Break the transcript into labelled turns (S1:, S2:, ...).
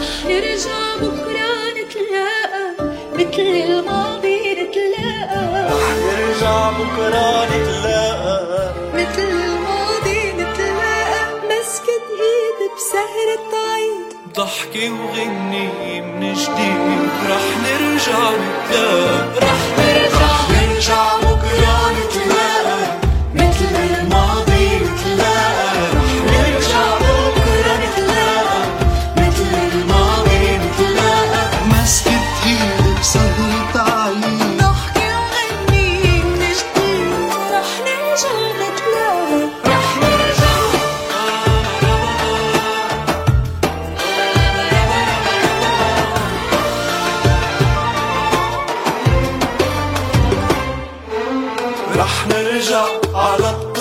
S1: نرجع بكرة نتلاقى مثل الماضي نتلاقى
S2: رح نرجع بكرة نتلاقى
S1: مثل الماضي نتلاقى مسكت إيد بسهرة عيد
S2: ضحكي وغني من جديد. رح نرجع نتلاقى. رح نرجع رح نرجع على الطرقات